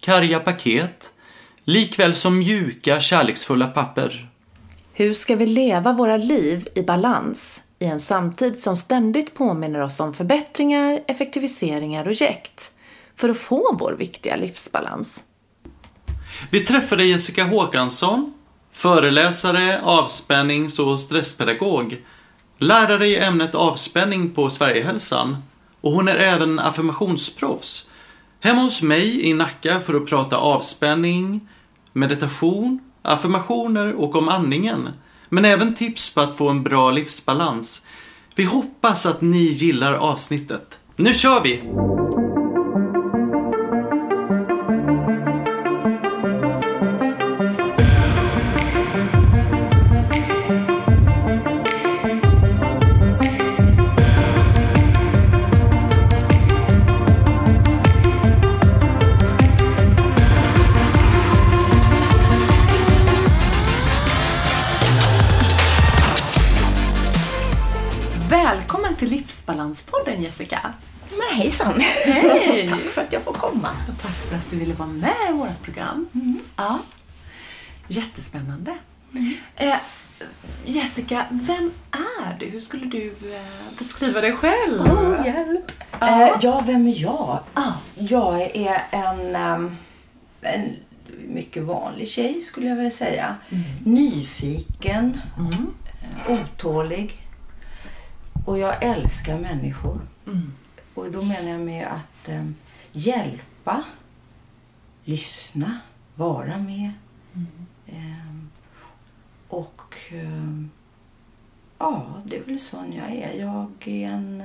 karga paket, likväl som mjuka, kärleksfulla papper. Hur ska vi leva våra liv i balans i en samtid som ständigt påminner oss om förbättringar, effektiviseringar och jäkt för att få vår viktiga livsbalans? Vi träffade Jessica Håkansson, föreläsare, avspännings och stresspedagog, lärare i ämnet avspänning på Sverigehälsan och hon är även affirmationsproffs. Hemma hos mig i Nacka för att prata avspänning, meditation, affirmationer och om andningen. Men även tips på att få en bra livsbalans. Vi hoppas att ni gillar avsnittet. Nu kör vi! Jättespännande. Eh, Jessica, vem är du? Hur skulle du eh, beskriva dig själv? Åh, hjälp! Ja. Eh, ja, vem är jag? Ah. Jag är en, ehm, en mycket vanlig tjej skulle jag vilja säga. Nyfiken, eh, otålig och jag älskar människor. Och då menar jag med att ehm, hjälpa, lyssna, vara med. Ehm, och ehm, ja, det är väl sån jag är. Jag är en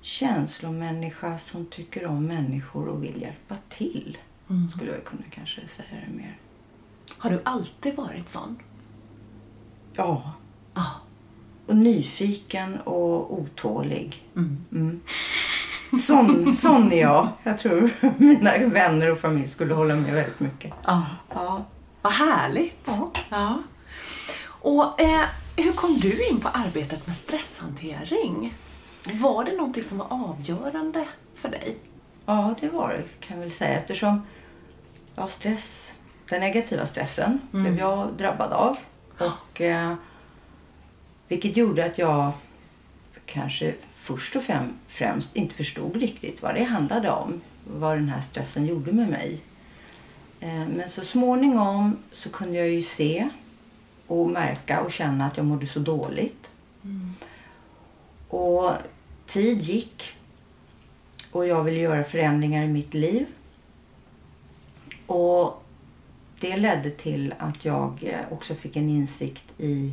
känslomänniska som tycker om människor och vill hjälpa till. Skulle jag kunna kanske säga det mer. Har du alltid varit sån? Ja, Ja. och nyfiken och otålig. Mm. Mm. Sån, sån är jag. Jag tror mina vänner och familj skulle hålla med väldigt mycket. ja. Ja. Vad härligt! Ja. Ja. Och eh, hur kom du in på arbetet med stresshantering? Var det någonting som var avgörande för dig? Ja, det var det kan jag väl säga eftersom ja, stress, den negativa stressen blev jag drabbad av. Och, eh, vilket gjorde att jag kanske först och främ- främst inte förstod riktigt vad det handlade om. Vad den här stressen gjorde med mig. Eh, men så småningom så kunde jag ju se och märka och känna att jag mådde så dåligt. Och tid gick och jag ville göra förändringar i mitt liv. Och det ledde till att jag eh, också fick en insikt i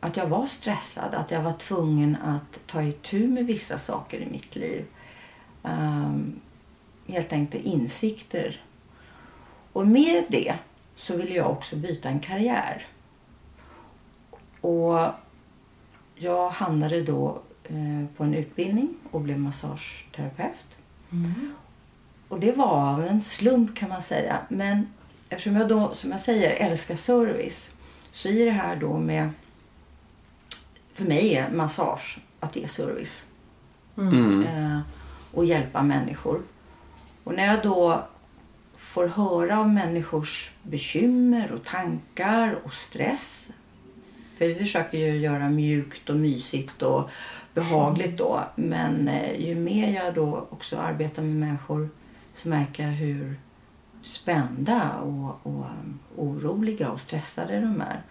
att jag var stressad, att jag var tvungen att ta itu med vissa saker i mitt liv. Um, helt enkelt insikter. Och med det så ville jag också byta en karriär. Och jag hamnade då eh, på en utbildning och blev massageterapeut. Och det var av en slump kan man säga. Men eftersom jag då, som jag säger, älskar service. Så i det här då med... För mig är massage att ge service. Mm. Eh, och hjälpa människor. Och när jag då får höra om människors bekymmer och tankar och stress. För vi försöker ju göra mjukt och mysigt och behagligt då. Men eh, ju mer jag då också arbetar med människor så märker jag hur spända och, och um, oroliga och stressade de är.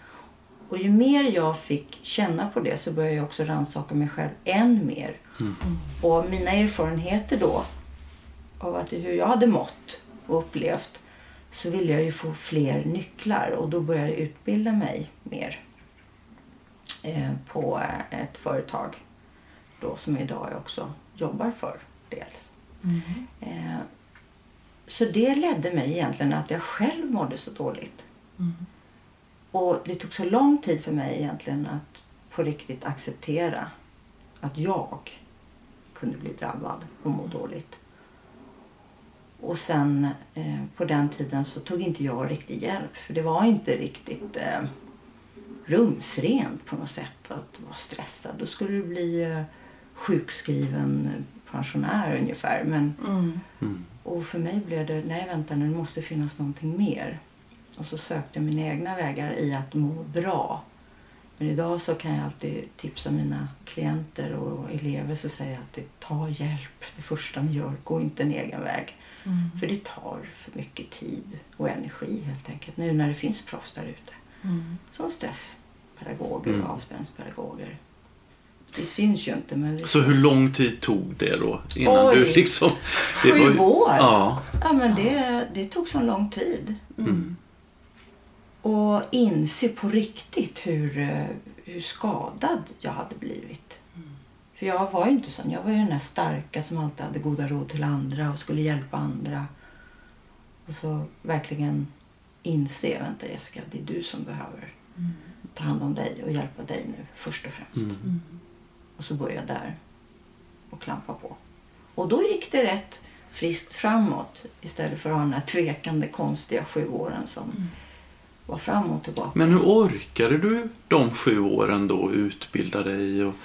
Och ju mer jag fick känna på det så började jag också rannsaka mig själv än mer. Och mina erfarenheter då av att hur jag hade mått och upplevt så ville jag ju få fler nycklar och då började jag utbilda mig mer eh, på ett företag då som idag jag också jobbar för dels. Eh, så det ledde mig egentligen att jag själv mådde så dåligt. Och det tog så lång tid för mig egentligen att på riktigt acceptera att jag kunde bli drabbad och må dåligt. Och sen eh, på den tiden så tog inte jag riktig hjälp för det var inte riktigt eh, rumsrent på något sätt att vara stressad. Då skulle du bli eh, sjukskriven pensionär ungefär. Men, Mm. och för mig blev det, nej vänta nu, det måste finnas någonting mer. Och så sökte jag mina egna vägar i att må bra. Men idag så kan jag alltid tipsa mina klienter och elever så säger jag alltid ta hjälp det första ni gör. Gå inte en egen väg. För det tar för mycket tid och energi helt enkelt. Nu när det finns proffs där ute. Som stresspedagoger Mm. och avspänningspedagoger. Det syns ju inte men det Så hur lång tid tog det då? Innan Oj. du liksom... Det Sju var ju- år? Ja. Ja, men det, det tog så lång tid. Mm. Och inse på riktigt hur, eh, hur skadad jag hade blivit. För jag var ju inte sån. Jag var ju den där starka som alltid hade goda råd till andra och skulle hjälpa andra. Och så verkligen inse, vänta Jessica, det är du som behöver ta hand om dig och hjälpa dig nu först och främst. Mm. Och så började jag där och klampa på. Och då gick det rätt friskt framåt istället för att ha den här tvekande konstiga sju åren som var fram och tillbaka. Men hur orkade du de sju åren då utbilda dig och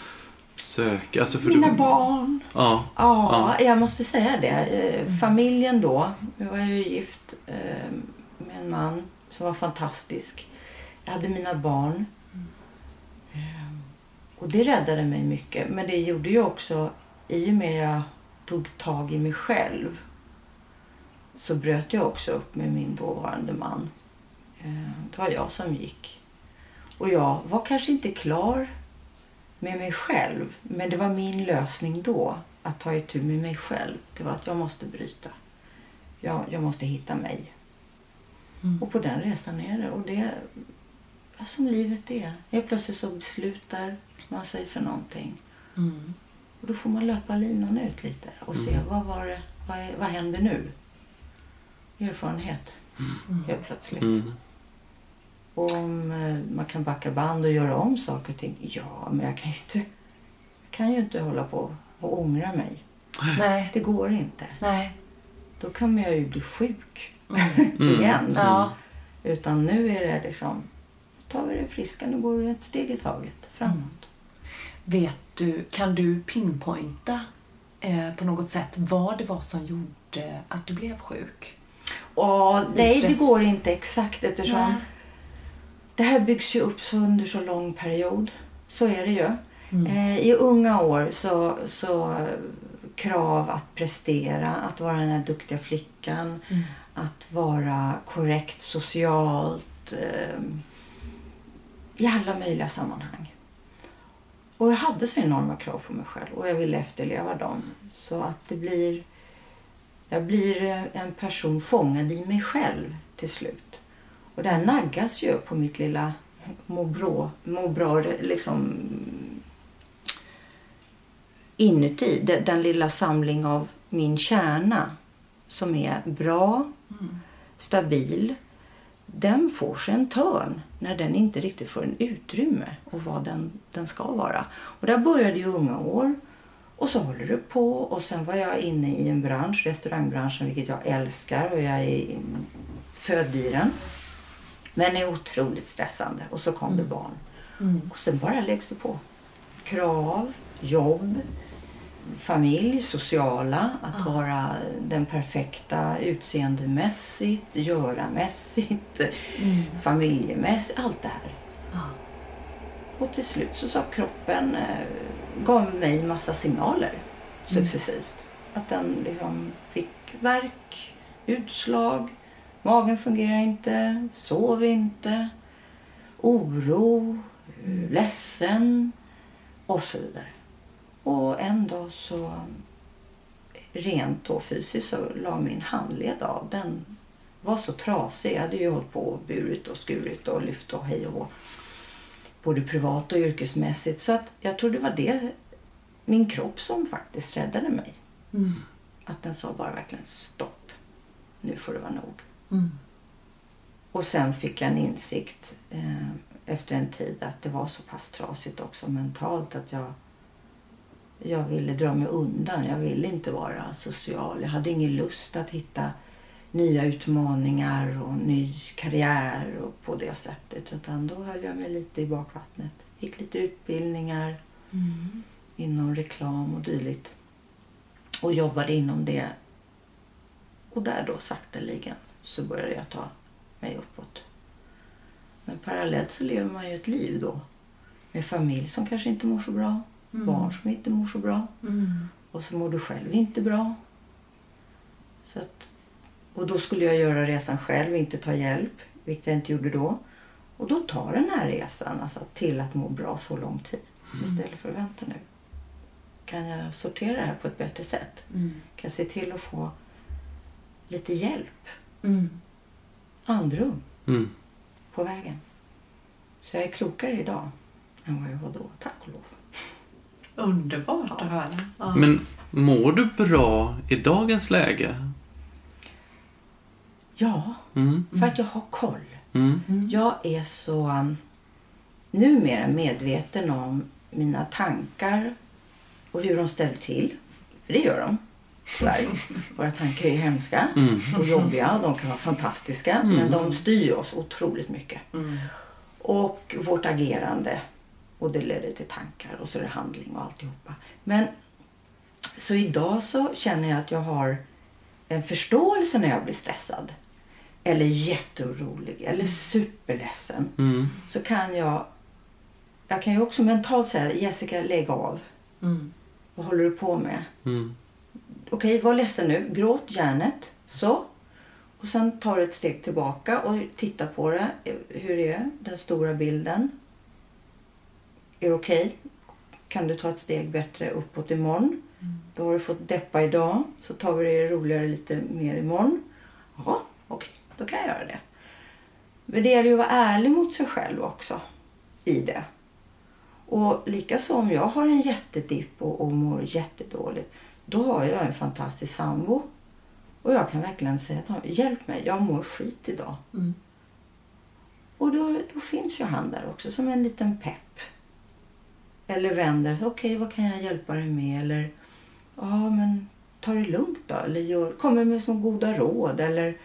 söka? Alltså för Mina du... barn. Ja. Ja, jag måste säga det. Eh, Familjen då. Jag var ju gift eh, med en man som var fantastisk. Jag hade mina barn. Eh, Och det räddade mig mycket. Men det gjorde ju också, i och med jag tog tag i mig själv, så bröt jag också upp med min dåvarande man. Det var jag som gick. Och jag var kanske inte klar med mig själv. Men det var min lösning då, att ta itu med mig själv. Det var att jag måste bryta. Jag, jag måste hitta mig. Och på den resan är det. Och det är som livet är. Helt plötsligt så beslutar man sig för någonting. Och då får man löpa linan ut lite och se vad var det, vad, är, vad händer nu? Erfarenhet. Helt plötsligt. Mm. Om eh, man kan backa band och göra om saker och ting. Ja, men jag kan ju inte, jag kan ju inte hålla på och ångra mig. Nej. Det går inte. Nej. Då kan jag ju bli sjuk Mm. igen. Ja. Utan nu är det liksom, tar vi det friska, nu går det ett steg i taget framåt. Vet du, kan du pinpointa eh, på något sätt vad det var som gjorde att du blev sjuk? Och nej, det går inte exakt eftersom Nej. Det här byggs ju upp så under så lång period. Så är det ju. Mm. Eh, I unga år så, så krav att prestera, att vara den här duktiga flickan, Mm. att vara korrekt socialt eh, i alla möjliga sammanhang. Och jag hade så enorma krav på mig själv och jag ville efterleva dem. Så att det blir... Jag blir en person fångad i mig själv till slut. Och det här naggas ju på mitt lilla må bra, må bra liksom inuti. Den, lilla samling av min kärna som är bra, stabil. Den får sig en törn när den inte riktigt får en utrymme och vad den, den ska vara. Och där började ju unga år och så håller det på och sen var jag inne i en bransch, restaurangbranschen, vilket jag älskar och jag är född i den. Men är otroligt stressande och så kom det barn. Och sen bara läggs det på. Krav, jobb, familj, sociala, att vara den perfekta utseendemässigt, göramässigt, familjemässigt, allt det här. Ja. Och till slut så sa kroppen, eh, gav mig massa signaler successivt. Att den liksom fick värk, utslag, magen fungerar inte, sov inte, oro, eh, ledsen och så vidare. Och en dag så rent då fysiskt så la min handled av. Den var så trasig. Jag hade ju hållit på och burit och skurit och lyft och hej och hå. Både privat och yrkesmässigt. Så att jag tror det var det, min kropp som faktiskt räddade mig. Att den sa bara verkligen stopp. Nu får det vara nog. Mm. Och sen fick jag en insikt eh, efter en tid att det var så pass trasigt också mentalt att jag, jag ville dra mig undan. Jag ville inte vara social. Jag hade ingen lust att hitta nya utmaningar och ny karriär och på det sättet. Utan då höll jag mig lite i bakvattnet. Gick lite utbildningar Mm. inom reklam och dylikt. Och jobbade inom det. Och där då sakteligen så började jag ta mig uppåt. Men parallellt så lever man ju ett liv då. Med familj som kanske inte mår så bra. Mm. Barn som inte mår så bra. Mm. Och så mår du själv inte bra. Så att, och då skulle jag göra resan själv, inte ta hjälp. Vilket jag inte gjorde då. Och då tar den här resan alltså, till att må bra så lång tid. Istället för att vänta nu. Kan jag sortera det här på ett bättre sätt? Mm. Kan jag se till att få lite hjälp, Mm. andrum Mm. på vägen? Så jag är klokare idag än vad jag var då, tack och lov. Underbart Ja. att höra. Ja. Men mår du bra i dagens läge? Ja, Mm. för att jag har koll. Mm. Mm. Jag är så um, numera medveten om mina tankar och hur de ställer till. För det gör de. Tyvärr. Våra tankar är hemska Mm. och jobbiga. De kan vara fantastiska. Men de styr oss otroligt mycket. Mm. Och vårt agerande. Och det leder till tankar och så är det handling och alltihopa. Men så idag så känner jag att jag har en förståelse när jag blir stressad. Eller jätteorolig eller superledsen. Mm. Så kan jag, jag kan ju också mentalt säga Jessica lägg av. Mm. Vad håller du på med? Mm. Okej, var ledsen nu. Gråt järnet. Så. Och sen tar du ett steg tillbaka och tittar på det. Hur är den stora bilden? Är det okej? Kan du ta ett steg bättre uppåt imorgon? Då har du fått deppa idag. Så tar vi det roligare lite mer imorgon. Ja, okej. Då kan jag göra det. Men det gäller ju att vara ärlig mot sig själv också i det. Och likaså om jag har en jättedipp och, och mår jättedåligt. Då har jag en fantastisk sambo. Och jag kan verkligen säga till honom, hjälp mig, jag mår skit idag. Mm. Och då, då finns ju han där också som en liten pepp. Eller vänder sig, okej vad kan jag hjälpa dig med? Eller, ja men ta det lugnt då. Eller gör, kommer med så goda råd. Eller,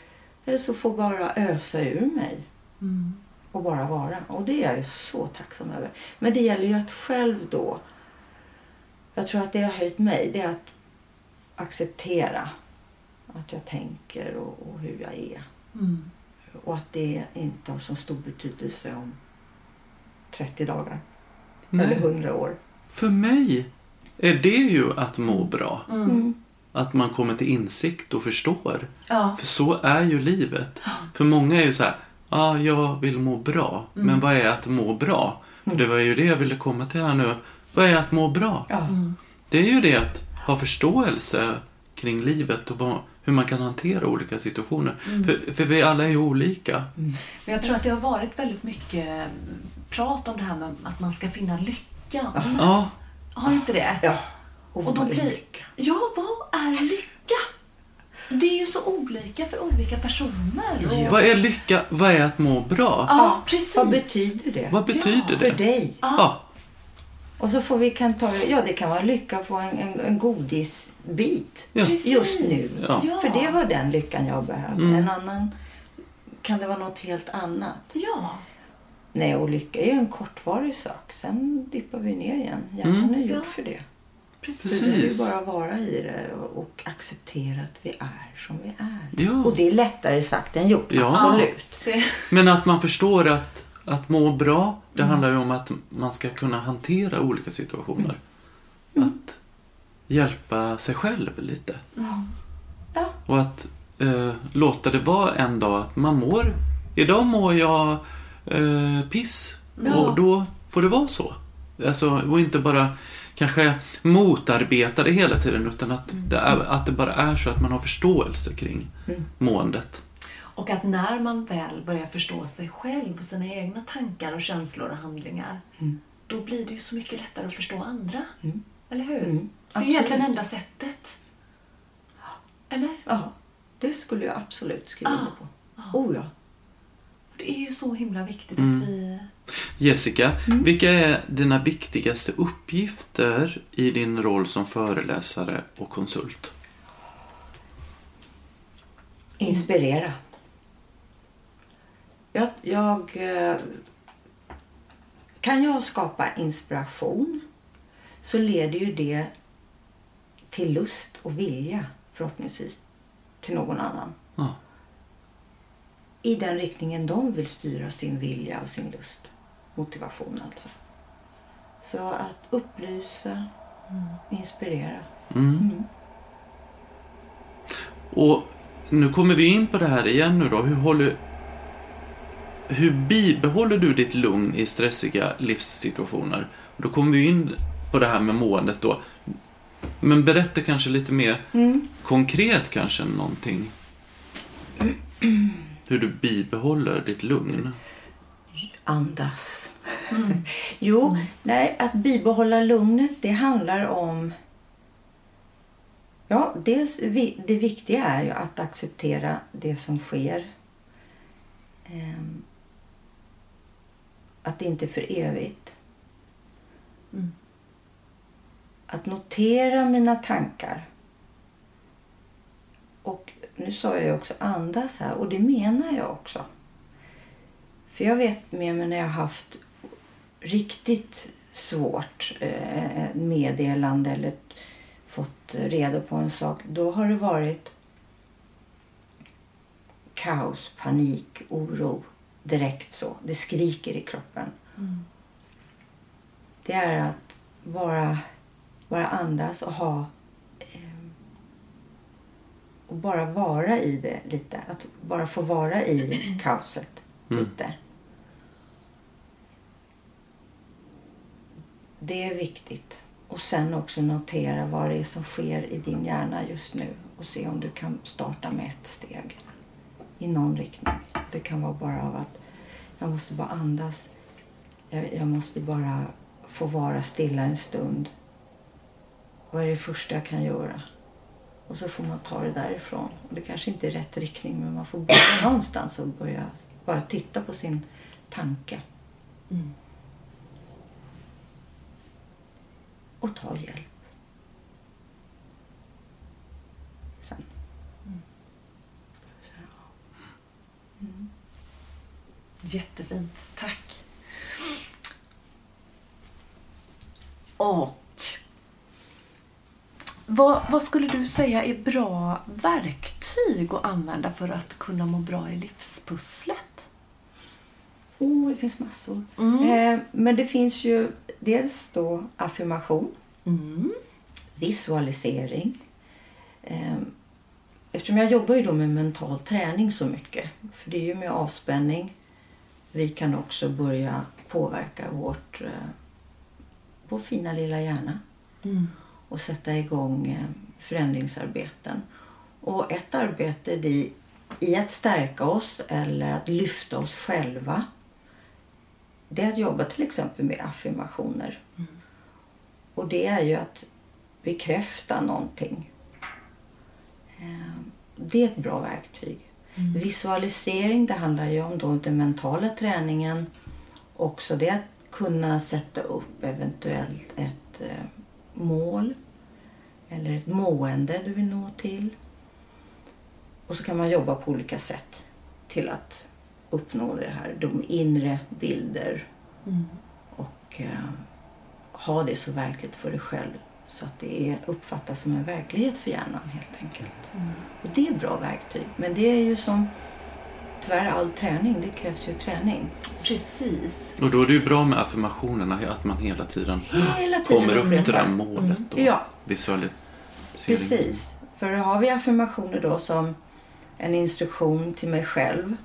eller så får bara ösa ur mig Mm. och bara vara. Och det är jag ju så tacksam över. Men det gäller ju att själv då, jag tror att det har höjt mig, det är att acceptera att jag tänker och, och hur jag är. Mm. Och att det inte har så stor betydelse om 30 dagar eller Nej. 100 år. För mig är det ju att må bra. Mm. Att man kommer till insikt och förstår. Ja. För så är ju livet. För många är ju så här, ja, ah, jag vill må bra. Mm. Men vad är att må bra? För det var ju det jag ville komma till här nu. Vad är att må bra? Ja. Mm. Det är ju det att ha förståelse kring livet och vad, hur man kan hantera olika situationer. Mm. För, för vi alla är ju olika. Men jag tror att det har varit väldigt mycket prat om det här med att man ska finna lyckan. Ja, Har inte det? ja. Och då vad är blir... lycka? Ja, vad är lycka? Det är ju så olika för olika personer. Och... vad är lycka? Vad är att må bra? Ja, precis. Vad betyder det? Vad betyder För det? dig. Ja, Och så får vi kan ta ja det kan vara lycka att få en, en, en godisbit Ja. Just nu. Ja. För det var den lyckan jag behövde. Mm. En annan kan det vara något helt annat. Ja. Nej, och lycka är ju en kortvarig sak. Sen dippar vi ner igen. Hjärnan Mm. är gjord Ja. för det. Precis. Så det är ju bara att vara i det och, och acceptera att vi är som vi är. Ja. Och det är lättare sagt än gjort, Ja. absolut. Det... Men att man förstår att, att må bra, det Mm. handlar ju om att man ska kunna hantera olika situationer. Mm. Att hjälpa sig själv lite. Ja. Och att eh, låta det vara en dag att man mår... Idag mår jag eh, piss. Ja. Och då får det vara så. Alltså, och inte bara kanske motarbeta det hela tiden utan att, det är, att det bara är så att man har förståelse kring Mm. måendet. Och att när man väl börjar förstå sig själv och sina egna tankar och känslor och handlingar, Mm. då blir det ju så mycket lättare att förstå andra. Mm. Eller hur? Mm. Det är ju egentligen enda sättet. Eller? Ja, det skulle jag absolut skriva Ja. under på. Oh ja. Det är ju så himla viktigt Mm. att vi... Jessica, Mm. vilka är dina viktigaste uppgifter i din roll som föreläsare och konsult? Inspirera. Jag, jag, eh, kan jag skapa inspiration så leder ju det till lust och vilja förhoppningsvis till någon annan. Ja. I den riktningen de vill styra sin vilja och sin lust. Motivation alltså. Så att upplysa, inspirera. Mm. Mm. Och nu kommer vi in på det här igen nu då. Hur, håller, hur bibehåller du ditt lugn i stressiga livssituationer? Då kommer vi in på det här med måendet då. Men berätta kanske lite mer Mm. konkret kanske någonting. Hur du bibehåller ditt lugn. Andas. jo, nej, att bibehålla lugnet det handlar om... Ja, dels, vi- det viktiga är ju att acceptera det som sker. Att det inte är för evigt. Mm. Att notera mina tankar. Och nu sa jag ju också andas här och det menar jag också. För jag vet med mig när jag haft riktigt svårt eh, meddelande eller fått reda på en sak. Då har det varit kaos, panik, oro. Direkt så. Det skriker i kroppen. Mm. Det är att bara, bara andas och ha eh, och bara vara i det lite. Att bara få vara i kaoset Mm. lite. Det är viktigt. Och sen också notera vad det är som sker i din hjärna just nu och se om du kan starta med ett steg i någon riktning. Det kan vara bara av att jag måste bara andas. Jag, jag måste bara få vara stilla en stund. Vad är det första jag kan göra? Och så får man ta det därifrån. Och det kanske inte är rätt riktning men man får börja någonstans och börja bara titta på sin tanke. Mm. och ta hjälp. Sen. Så, ja. Jättefint. Tack. Och vad, vad skulle du säga är bra verktyg att använda för att kunna må bra i livspusslet? Oh, det finns massor. Mm. Eh, men det finns ju dels då affirmation, Mm. visualisering. Eh, eftersom jag jobbar ju då med mental träning så mycket, för det är ju med avspänning vi kan också börja påverka vårt, eh, vår fina lilla hjärna Mm. och sätta igång eh, förändringsarbeten. Och ett arbete i, i att stärka oss eller att lyfta oss själva det är att jobba till exempel med affirmationer. Och det är ju att bekräfta någonting. Eh, Det är ett bra verktyg. Visualisering, det handlar ju om då den mentala träningen. Också det att kunna sätta upp eventuellt ett eh, mål eller ett mående du vill nå till. Och så kan man jobba på olika sätt till att uppnå det här. De inre bilder Mm. och eh, ha det så verkligt för dig själv så att det är, uppfattas som en verklighet för hjärnan helt enkelt. Och det är bra verktyg. Men det är ju som tyvärr all träning, det krävs ju träning. Precis. Och då är det ju bra med affirmationerna, att man hela tiden Hela tiden kommer upp till det där målet. Och Ja, Visualisering. precis. För då har vi affirmationer då som en instruktion till mig själv.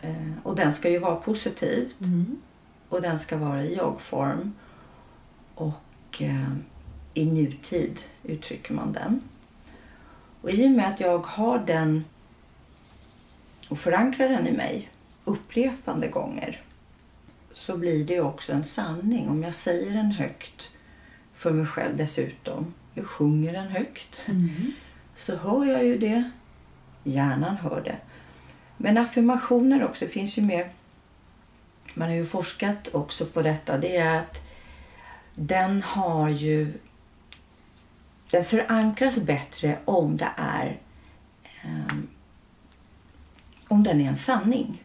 Eh, och den ska ju vara positiv. Mm. Och den ska vara i jag-form. Och eh, i nutid uttrycker man den. Och i och med att jag har den och förankrar den i mig upprepande gånger så blir det också en sanning om jag säger den högt för mig själv dessutom. Jag sjunger den högt. Mm. så hör jag ju det. Hjärnan hör det. Men affirmationer också, finns ju mer. Man har ju forskat också på detta. Det är att den har ju... Den förankras bättre om det är... ehm, om den är en sanning.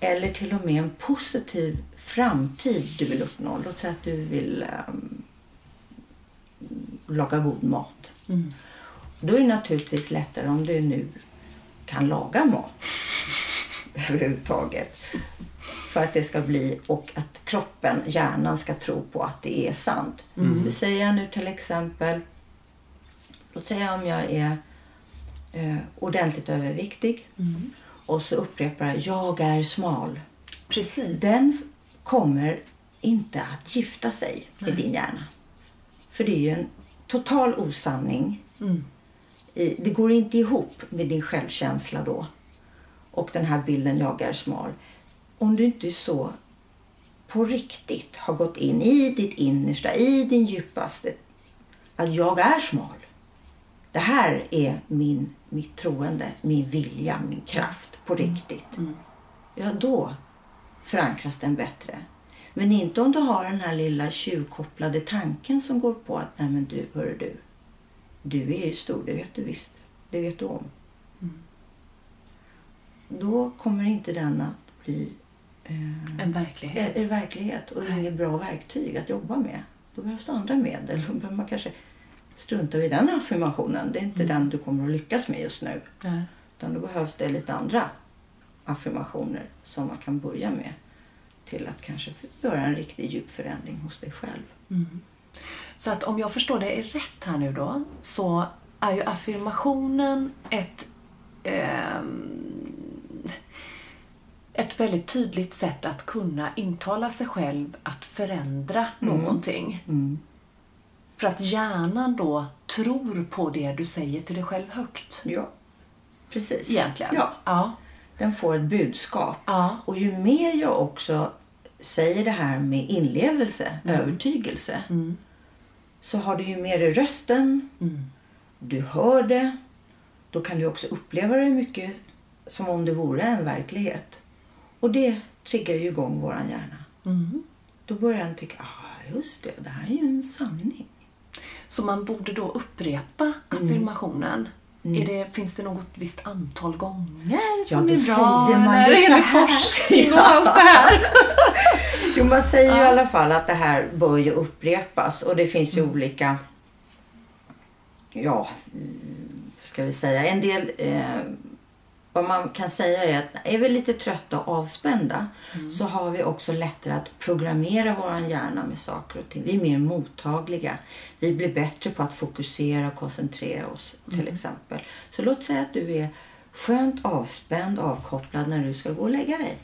Eller till och med en positiv framtid du vill uppnå. Låt säga att du vill ehm, laga god mat. Mm. Då är det naturligtvis lättare om du nu kan laga mat överhuvudtaget. För att det ska bli och att kroppen, hjärnan ska tro på att det är sant. För säger jag nu till exempel, låt säga om jag är eh, ordentligt överviktig Mm. och så upprepar jag jag är smal. Precis. Den kommer inte att gifta sig i din hjärna. För det är ju en total osanning. Mm. Det går inte ihop med din självkänsla då. Och den här bilden jag är smal. Om du inte så på riktigt har gått in i ditt innersta, i din djupaste. Att jag är smal. Det här är min, mitt troende, min vilja, min kraft på riktigt. Ja, då förankras den bättre. Men inte om du har den här lilla tjuvkopplade tanken som går på att nej men du, hör du. Du är ju stor, det vet du visst. Det vet du om. Då kommer inte den att bli En verklighet. är, är verklighet och inget bra verktyg att jobba med. Då behövs det andra medel. Då behöver man kanske strunta i den affirmationen. Det är inte den du kommer att lyckas med just nu. Nej. Utan då behövs det lite andra affirmationer som man kan börja med till att kanske göra en riktig djup förändring hos dig själv. Så att om jag förstår det rätt här nu då så är ju affirmationen ett ehm, ett väldigt tydligt sätt att kunna intala sig själv att förändra någonting. Mm. För att hjärnan då tror på det du säger till dig själv högt. Ja, precis. Egentligen. Ja, Ja. den får ett budskap. Ja. Och ju mer jag också säger det här med inlevelse, övertygelse, så har du ju mer i rösten, du hör det, då kan du också uppleva det mycket som om det vore en verklighet. Och det triggar ju igång våran hjärna. Mm. Då börjar den tycka, ah, just det, det här är ju en sanning. Så man borde då upprepa affirmationen. Är det, finns det något visst antal gånger som då är bra? säger man eller enligt här. forskning det här? Jo, man säger ju i alla fall att det här bör ju upprepas och det finns ju olika, ja, mm, ska vi säga, en del, eh, vad man kan säga är att är vi lite trötta och avspända så har vi också lättare att programmera våran hjärna med saker och ting. Vi är mer mottagliga. Vi blir bättre på att fokusera och koncentrera oss till exempel. Så låt säga att du är skönt avspänd, avkopplad när du ska gå och lägga dig.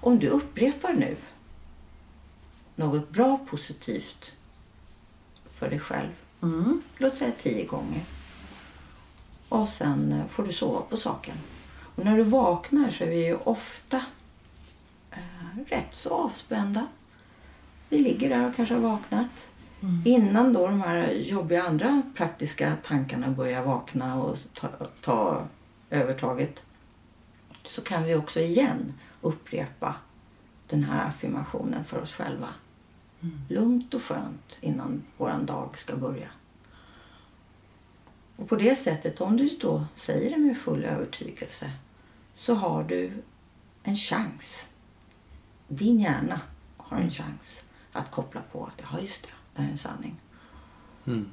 Om du upprepar nu något bra positivt för dig själv. Mm. Låt säga tio gånger. Och sen eh, får du sova på saken. Och när du vaknar så är vi ju ofta eh, rätt så avspända. Vi ligger där och kanske har vaknat. Innan då de här jobbiga andra praktiska tankarna börjar vakna och ta, ta övertaget så kan vi också igen upprepa den här affirmationen för oss själva. Lugnt och skönt innan våran dag ska börja. Och på det sättet, om du då säger det med full övertygelse, så har du en chans. Din hjärna har en chans att koppla på att ja, just det, det här är en sanning.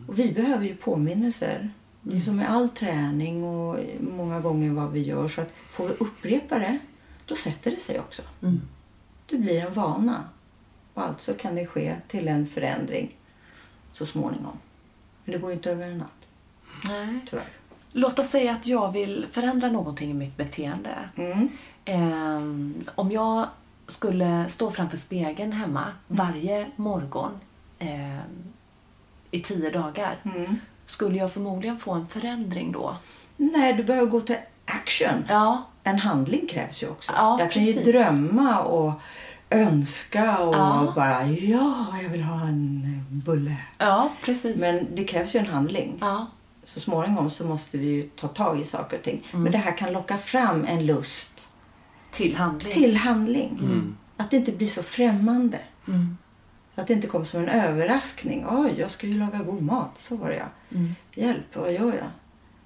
Och vi behöver ju påminnelser. Det är som med all träning och många gånger vad vi gör. Så att får vi upprepa det, då sätter det sig också. Det blir en vana. Och alltså kan det ske till en förändring så småningom. Men det går inte över en natt, Nej. tyvärr. Låt oss säga att jag vill förändra någonting i mitt beteende. Mm. Ehm, om jag skulle stå framför spegeln hemma varje morgon ehm, i tio dagar Mm. skulle jag förmodligen få en förändring då. Nej, du behöver gå till action. Ja, En handling krävs ju också. Ja, jag kan ju drömma och önska och Ja. bara ja, jag vill ha en bulle. ja precis. Men det krävs ju en handling. ja. Så småningom så måste vi ju ta tag i saker och ting. Men det här kan locka fram en lust Till handling. till handling. Mm. Att det inte blir så främmande. Mm. Att det inte kommer som en överraskning. Oj, jag ska ju laga god mat. Så var det ja. Mm. Hjälp, vad gör jag?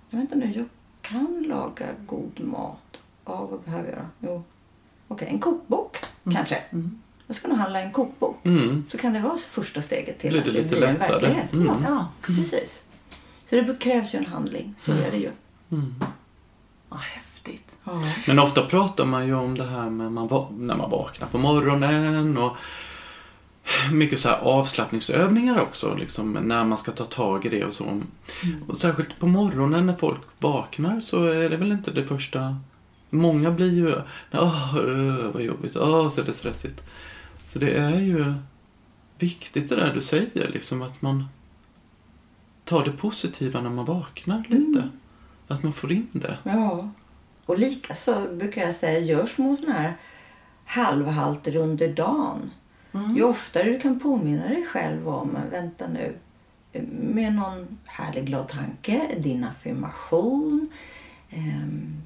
jag vänta nu, jag kan laga god mat. Ja, vad behöver jag då? Jo, okej, en kokbok kanske. Mm. Jag ska nog handla en kokbok. Mm. Så kan det vara första steget till Blir att det lite blir en lättare? verklighet. Mm. Ja, Ja. precis. Så det krävs ju en handling. Så är det ju. Mm. Ja, häftigt. Ja. Men ofta pratar man ju om det här med man när man vaknar på morgonen och mycket så här avslappningsövningar också, liksom, när man ska ta tag i det och så. Och särskilt på morgonen när folk vaknar så är det väl inte det första... Många blir ju... Åh, öh, vad jobbigt. Åh, så är det stressigt. Så det är ju viktigt det där du säger, liksom att man tar det positiva när man vaknar lite. Att man får in det. ja. Och likaså brukar jag säga, gör små såna här halvhalter under dagen. Ju oftare du kan påminna dig själv om, vänta nu, med någon härlig glad tanke, din affirmation, ehm,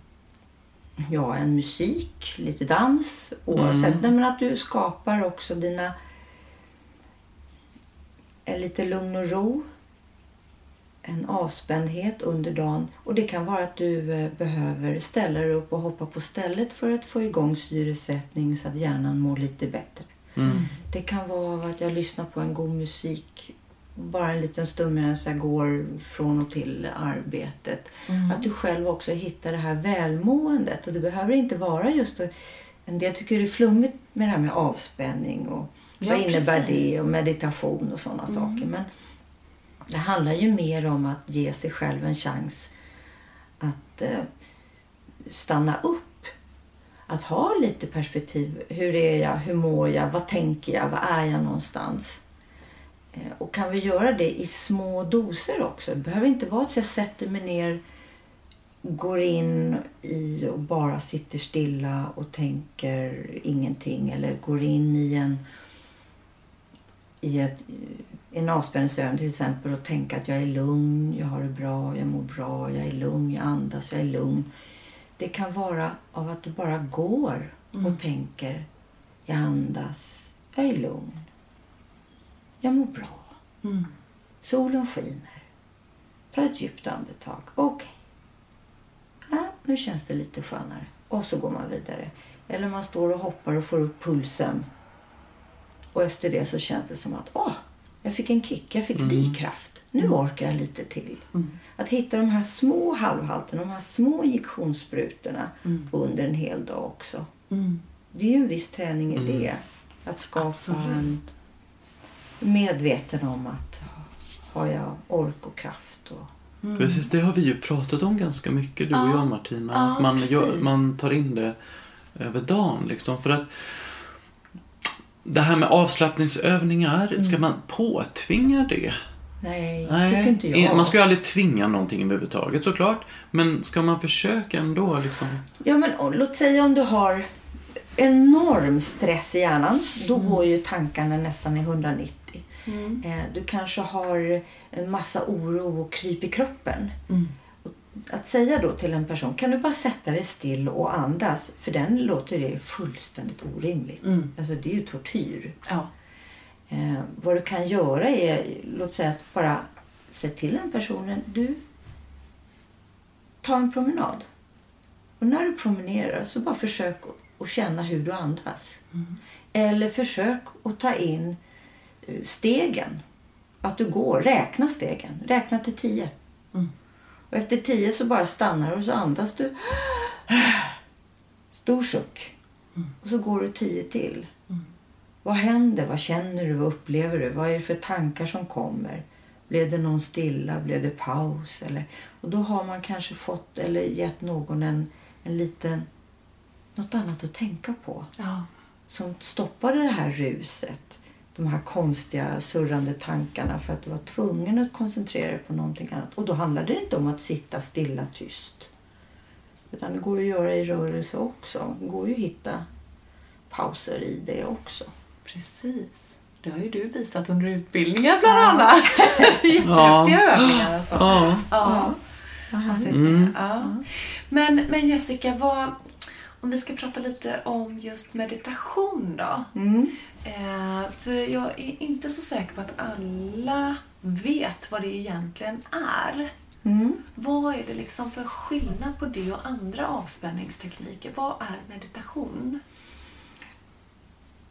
ja, en musik, lite dans, oavsett. Nej, men att du skapar också dina, en lite lugn och ro, en avspändhet under dagen. Och det kan vara att du eh, behöver ställa dig upp och hoppa på stället för att få igång syresättning så att hjärnan mår lite bättre. Mm. Det kan vara att jag lyssnar på en god musik bara en liten stund medan jag går från och till arbetet. Att du själv också hittar det här välmåendet. Och det behöver inte vara just... En del tycker det är flummigt med det här med avspänning och Ja, vad innebär precis. det och meditation och sådana saker. Men det handlar ju mer om att ge sig själv en chans att eh, stanna upp. Att ha lite perspektiv. Hur är jag? Hur mår jag? Vad tänker jag? Var är jag någonstans? Eh, Och kan vi göra det i små doser också? Det behöver inte vara att jag sätter mig ner, går in i och bara sitter stilla och tänker ingenting. Eller går in i en, i ett, en avspänningsövning till exempel och tänka att jag är lugn, jag har det bra, jag mår bra, jag är lugn, jag andas, jag är lugn. Det kan vara av att du bara går och tänker, jag andas, jag är lugn. Jag mår bra. Mm. Solen skiner. Ta ett djupt andetag. Okej. Ja, nu känns det lite skönare. Och så går man vidare. Eller man står och hoppar och får upp pulsen. Och efter det så känns det som att åh, jag fick en kick, jag fick ny kraft. Nu orkar jag lite till. Att hitta de här små halvhalterna, de här små injektionssprutorna under en hel dag också. Mm. Det är ju en viss träning i det. Att skapa Absolut. en medveten om att har jag ork och kraft. Och, Precis, det har vi ju pratat om ganska mycket du och Ja. jag Martina. Ja, att man, gör, man tar in det över dagen liksom. För att det här med avslappningsövningar, ska man påtvinga det? nej, tycker inte jag. Man ska ju aldrig tvinga någonting överhuvudtaget såklart. Men ska man försöka ändå liksom? Ja, men och, låt säga om du har enorm stress i hjärnan. Då går ju tankarna nästan i 190. Eh, du kanske har en massa oro och kryp i kroppen. Och Att säga då till en person, kan du bara sätta dig still och andas? För den låter det fullständigt orimligt. Alltså det är ju tortyr. Ja. Eh, vad du kan göra är, låt säga att bara säga till den personen, du, ta en promenad. Och när du promenerar så bara försök att känna hur du andas. Eller försök att ta in eh, stegen. Att du går, räkna stegen. Räkna till tio. Och efter tio så bara stannar du och så andas du. Stor suck. Och så går du tio till. Vad händer? Vad känner du? Vad upplever du? Vad är det för tankar som kommer? Blev det någon stilla? Blev det paus? Eller, och då har man kanske fått eller gett någon en, en liten, något annat att tänka på. Ja. Som stoppade det här ruset. De här konstiga surrande tankarna för att du var tvungen att koncentrera dig på någonting annat. Och då handlade det inte om att sitta stilla tyst. Utan det går att göra i rörelse också. Det går ju att hitta pauser i det också. Precis. Det har ju du visat under utbildningar bland annat. Jättehäftiga övningar alltså. Ja. Ja. Säga. Mm. Ja. Men, men Jessica, vad, om vi ska prata lite om just meditation då. Mm. Eh, för jag är inte så säker på att alla vet vad det egentligen är. Mm. Vad är det liksom för skillnad på det och andra avspänningstekniker? Vad är meditation?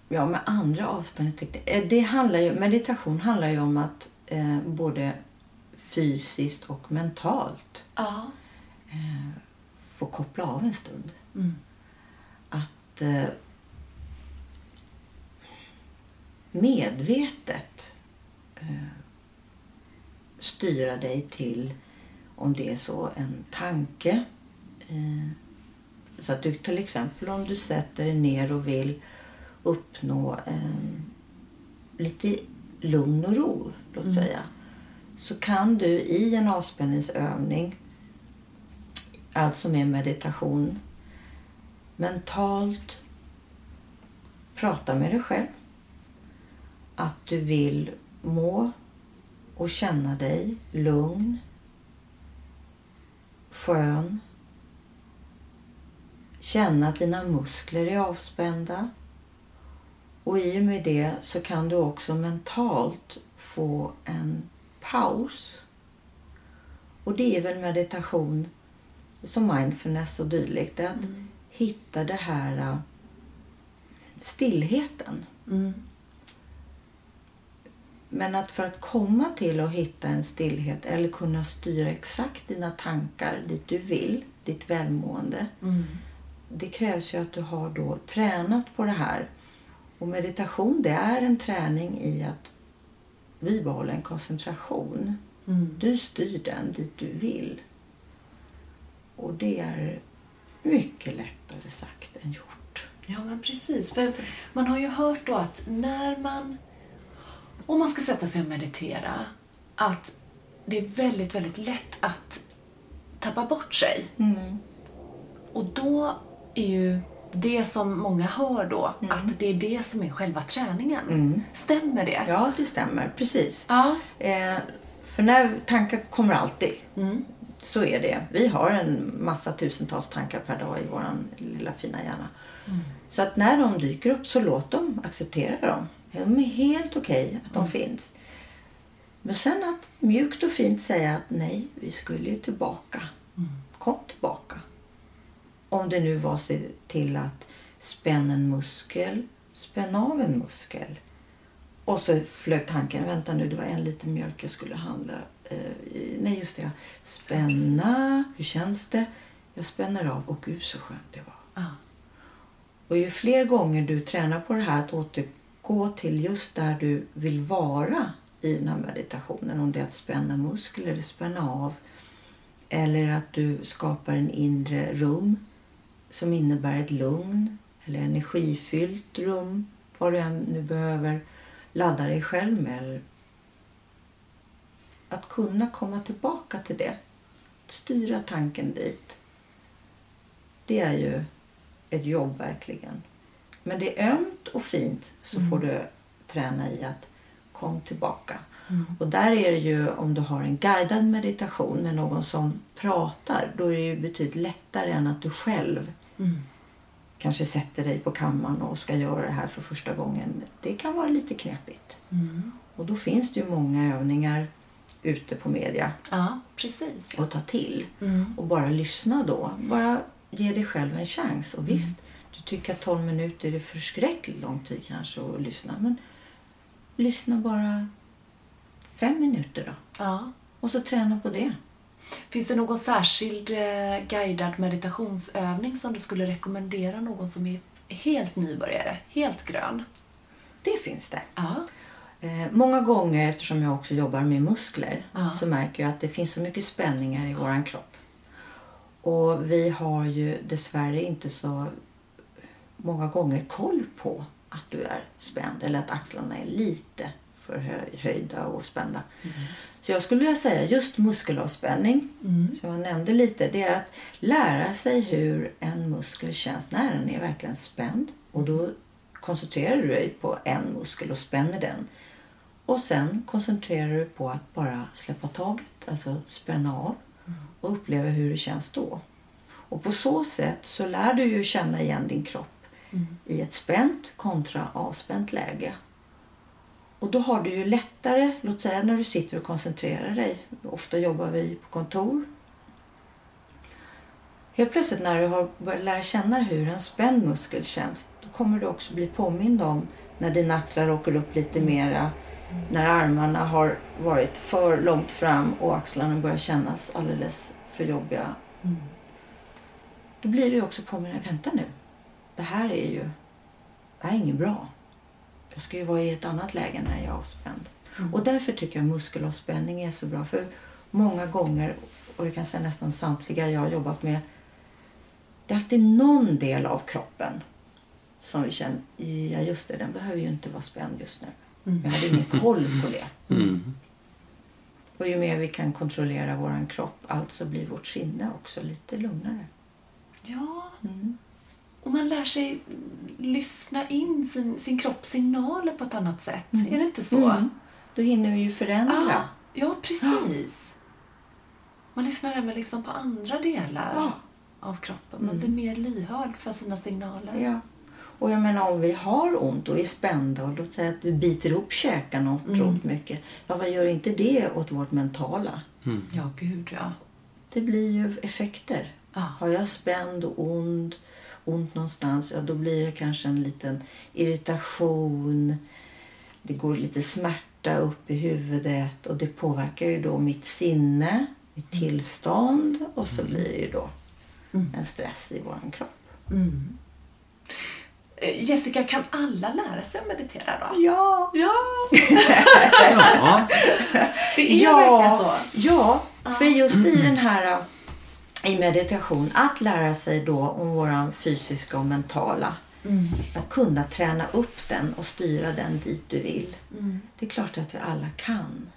Ja, med andra avspänningstekniker. Det handlar ju, meditation handlar ju om att eh, både fysiskt och mentalt Ja. få koppla av en stund. Mm. Att eh, medvetet eh, styra dig till, om det är så, en tanke. Eh, så att du till exempel om du sätter dig ner och vill uppnå en, lite lugn och ro, låt säga. Så kan du i en avspänningsövning, alltså med meditation, mentalt prata med dig själv. Att du vill må och känna dig lugn, skön. Känna att dina muskler är avspända. Och i och med det så kan du också mentalt få en paus. Och det är väl meditation som mindfulness och dylikt. Att hitta det här äh, stillheten. Mm. Men att för att komma till att hitta en stillhet eller kunna styra exakt dina tankar dit du vill, ditt välmående. Mm. Det krävs ju att du har då tränat på det här. Och meditation det är en träning i att bibehålla en koncentration. Mm. Du styr den dit du vill. Och det är mycket lättare sagt än gjort. Ja, men precis. För man har ju hört då att när man... Om man ska sätta sig och meditera, att det är väldigt, väldigt lätt att tappa bort sig. Mm. Och då är ju det som många hör då, att det är det som är själva träningen. Mm. Stämmer det? Ja, det stämmer. Precis. Ja. Eh, för när tankar kommer alltid. Mm. Så är det. Vi har en massa tusentals tankar per dag i vår lilla fina hjärna. Så att när de dyker upp så låt dem, acceptera dem. De är helt okej att de finns. Men sen att mjukt och fint säga att nej, vi skulle ju tillbaka. Kom tillbaka. Om det nu var se till att spänna en muskel, spänn av en muskel. Och så flög tanken, vänta nu, det var en liten mjölk jag skulle handla. Eh, nej, just det. Spänna, hur känns det? Jag spänner av, och gud så skönt det var. Ja. Och ju fler gånger du tränar på det här att återgå till just där du vill vara i den här meditationen. Om det är att spänna muskler eller spänna av. Eller att du skapar en inre rum som innebär ett lugn eller energifyllt rum. Vad du än nu behöver ladda dig själv med. Att kunna komma tillbaka till det. Styra tanken dit. Det är ju ett jobb verkligen. Men det är ömt och fint så får du träna i att kom tillbaka. Och där är det ju om du har en guidad meditation med någon som pratar, då är det ju betydligt lättare än att du själv Mm. kanske sätter dig på kammaren och ska göra det här för första gången. Det kan vara lite knepigt. Mm. Och då finns det ju många övningar ute på media Ja, precis. Att ta till. Mm. Och bara lyssna då. Bara ge dig själv en chans. Och visst, du tycker att 12 minuter är förskräckligt lång tid kanske att lyssna. Men lyssna bara fem minuter då. Ja. Och så träna på det. Finns det någon särskild eh, guidad meditationsövning som du skulle rekommendera någon som är helt nybörjare, helt grön? Det finns det. Ja. Eh, många gånger, eftersom jag också jobbar med muskler, Ja. så märker jag att det finns så mycket spänningar i våran kropp. Och vi har ju dessvärre inte så många gånger koll på att du är spänd eller att axlarna är lite för hö- höjda och spända. Så jag skulle vilja säga just muskelavspänning, Mm. som jag nämnde lite, det är att lära sig hur en muskel känns när den är verkligen spänd. Och då koncentrerar du dig på en muskel och spänner den. Och sen koncentrerar du på att bara släppa taget, alltså spänna av och uppleva hur det känns då. Och på så sätt så lär du ju känna igen din kropp i ett spänt kontra avspänt läge. Och då har du ju lättare, låt säga när du sitter och koncentrerar dig. Ofta jobbar vi på kontor. Helt plötsligt när du har börjat lära känna hur en spänd muskel känns, då kommer du också bli påmind om när dina axlar åker upp lite mera, när armarna har varit för långt fram och axlarna börjar kännas alldeles för jobbiga. Då blir du också påmind, vänta nu, det här är ju det här är inget bra. Jag ska ju vara i ett annat läge när jag är avspänd. Och därför tycker jag muskelavspänning är så bra. För många gånger, och det kan säga nästan samtliga jag har jobbat med, det är alltid någon del av kroppen som vi känner, ja just det, den behöver ju inte vara spänd just nu. Jag hade ingen koll på det. Mm. Och ju mer vi kan kontrollera våran kropp, alltså blir vårt sinne också lite lugnare. Ja, Mm. och man lär sig lyssna in sin, sin kropps signaler på ett annat sätt. Är det inte så? Mm. Då hinner vi ju förändra. Ja, ja, precis. Man lyssnar även liksom på andra delar Ja. av kroppen. Man Mm. blir mer lyhörd för sina signaler. Ja. Och jag menar om vi har ont och är spända och låt säga att vi biter ihop käkarna otroligt mycket. Ja, vad gör inte det åt vårt mentala? Mm. Ja, gud ja. Det blir ju effekter. ja. Har jag spänd och ont, ont någonstans, ja då blir det kanske en liten irritation. Det går lite smärta upp i huvudet och det påverkar ju då mitt sinne, mitt tillstånd och så blir det ju då Mm. en stress i våran kropp. Mm. Eh, Jessica, kan alla lära sig att meditera då? Ja! Ja, Ja. det är ja, verkligen så. Ja, för just i den här äh, i meditation, att lära sig då om våran fysiska och mentala. Mm. Att kunna träna upp den och styra den dit du vill. Mm. Det är klart att vi alla kan.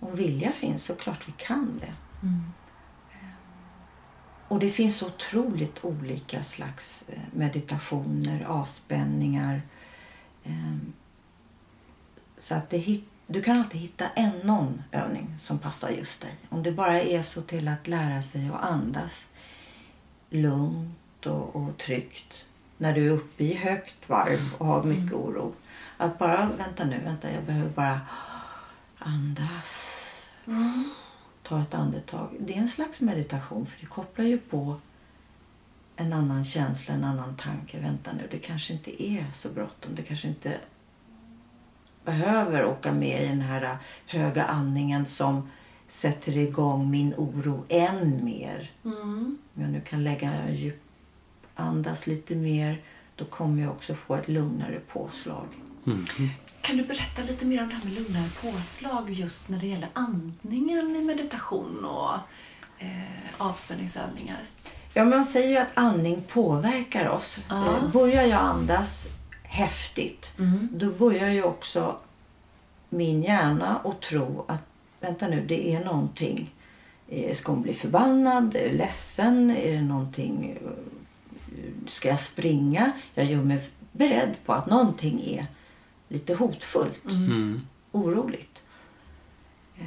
Om vilja finns så klart vi kan det. Mm. Och det finns så otroligt olika slags eh, meditationer, avspänningar. Ehm, Så att det du kan alltid hitta en någon övning som passar just dig. Om det bara är så till att lära sig att andas lugnt och, och tryggt när du är uppe i högt varv och har mycket oro. Att bara, vänta nu, vänta, jag behöver bara andas. Ta ett andetag. Det är en slags meditation för det kopplar ju på en annan känsla, en annan tanke. Vänta nu, det kanske inte är så bråttom. Det kanske inte behöver åka med i den här höga andningen som sätter igång min oro än mer. Mm. Om jag nu kan lägga en djup andas lite mer då kommer jag också få ett lugnare påslag. Mm. Kan du berätta lite mer om det här med lugnare påslag just när det gäller andningen i meditation och eh, avspänningsövningar? Ja, man säger ju att andning påverkar oss. Ja. Eh, Börjar jag andas häftigt Mm. då börjar ju också min hjärna att tro att vänta nu, det är någonting. Eh, Ska hon bli förbannad? Är ledsen? Är det någonting? eh, Ska jag springa? Jag gör mig beredd på att någonting är lite hotfullt, Mm. oroligt. Eh,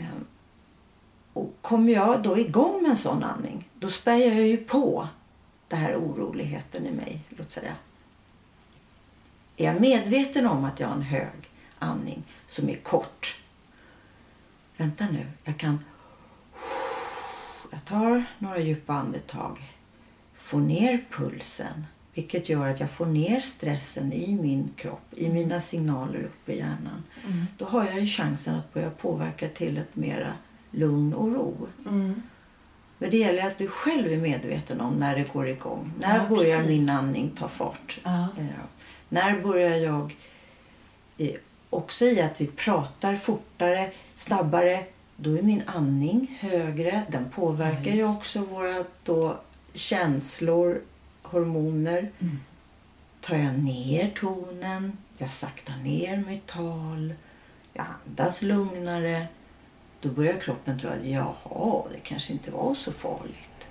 Och kommer jag då igång med en sån andning, då spär jag ju på den här oroligheten i mig, låt säga. Är jag medveten om att jag har en hög andning som är kort. Vänta nu, jag kan... Jag tar några djupa andetag. Får ner pulsen. Vilket gör att jag får ner stressen i min kropp, i mina signaler uppe i hjärnan. Mm. Då har jag ju chansen att börja påverka till ett mera lugn och ro. Mm. Men det gäller att du själv är medveten om när det går igång. När Ja, börjar precis. min andning ta fart? Ja. Ja. När börjar jag eh, också i att vi pratar fortare, snabbare, då är min andning högre. Den påverkar ju också våra då, känslor, hormoner. Mm. Tar jag ner tonen, jag saktar ner mitt tal, jag andas lugnare. Då börjar kroppen tro att jaha, det kanske inte var så farligt.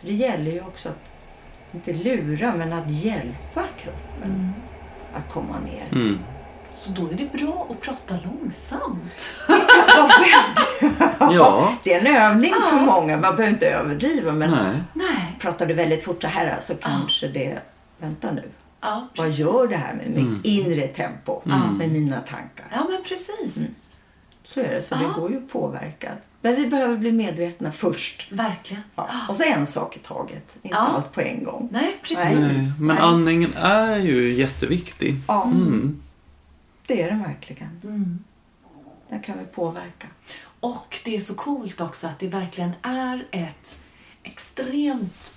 Så det gäller ju också att inte lura, men att hjälpa kroppen. Mm. att komma ner. Mm. Så då är det bra att prata långsamt. Ja. Det är en övning för många. Man behöver inte överdriva. Men Nej. Nej. Pratar du väldigt fort så här så kanske det... Vänta nu. Ja, Vad gör det här med mitt inre tempo? Med mina tankar? Ja, men precis. Så är det. Så det Ja. går ju att påverka. Men vi behöver bli medvetna först. Verkligen. Ja. Och så en sak i taget. Inte Ja. allt på en gång. Nej, precis. Nej. Nej. Men Nej. andningen är ju jätteviktig. Ja, Mm. det är den verkligen. Mm. Den kan vi påverka. Och det är så coolt också att det verkligen är ett extremt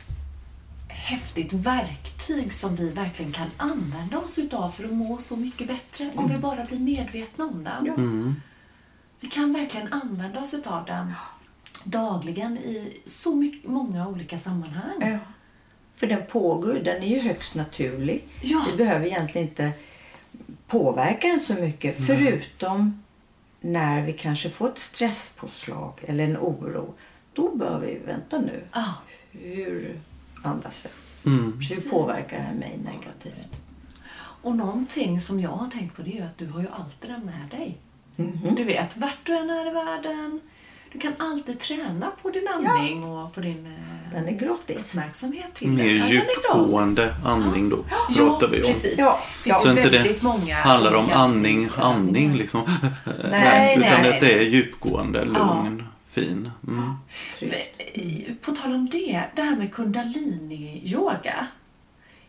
häftigt verktyg som vi verkligen kan använda oss utav för att må så mycket bättre om vi bara blir medvetna om den. Ja. Mm. Vi kan verkligen använda oss utav den dagligen i så mycket, många olika sammanhang. Ja. För den pågår den är ju högst naturlig. Ja. Vi behöver egentligen inte påverka den så mycket förutom när vi kanske får ett stresspåslag eller en oro. Då bör vi vänta nu. Ja, Hur andas jag? Mm. Hur Precis. påverkar det här mig negativt? Och någonting som jag har tänkt på det är att du har ju alltid den med dig. Mhm. Du vet, vart du än är i världen. Du kan alltid träna på din andning och på din eh, Den är gratis. uppmärksamhet till Mer den. Ja, djupgående andning då Jo, pratar vi om. precis. Ja, ja. Så inte det väldigt många handlar om andning, andning liksom. Nej, utan nej. att det är djupgående, lugn, fin. Mm. Tryggt. För- På tal om det, det här med kundalini-yoga.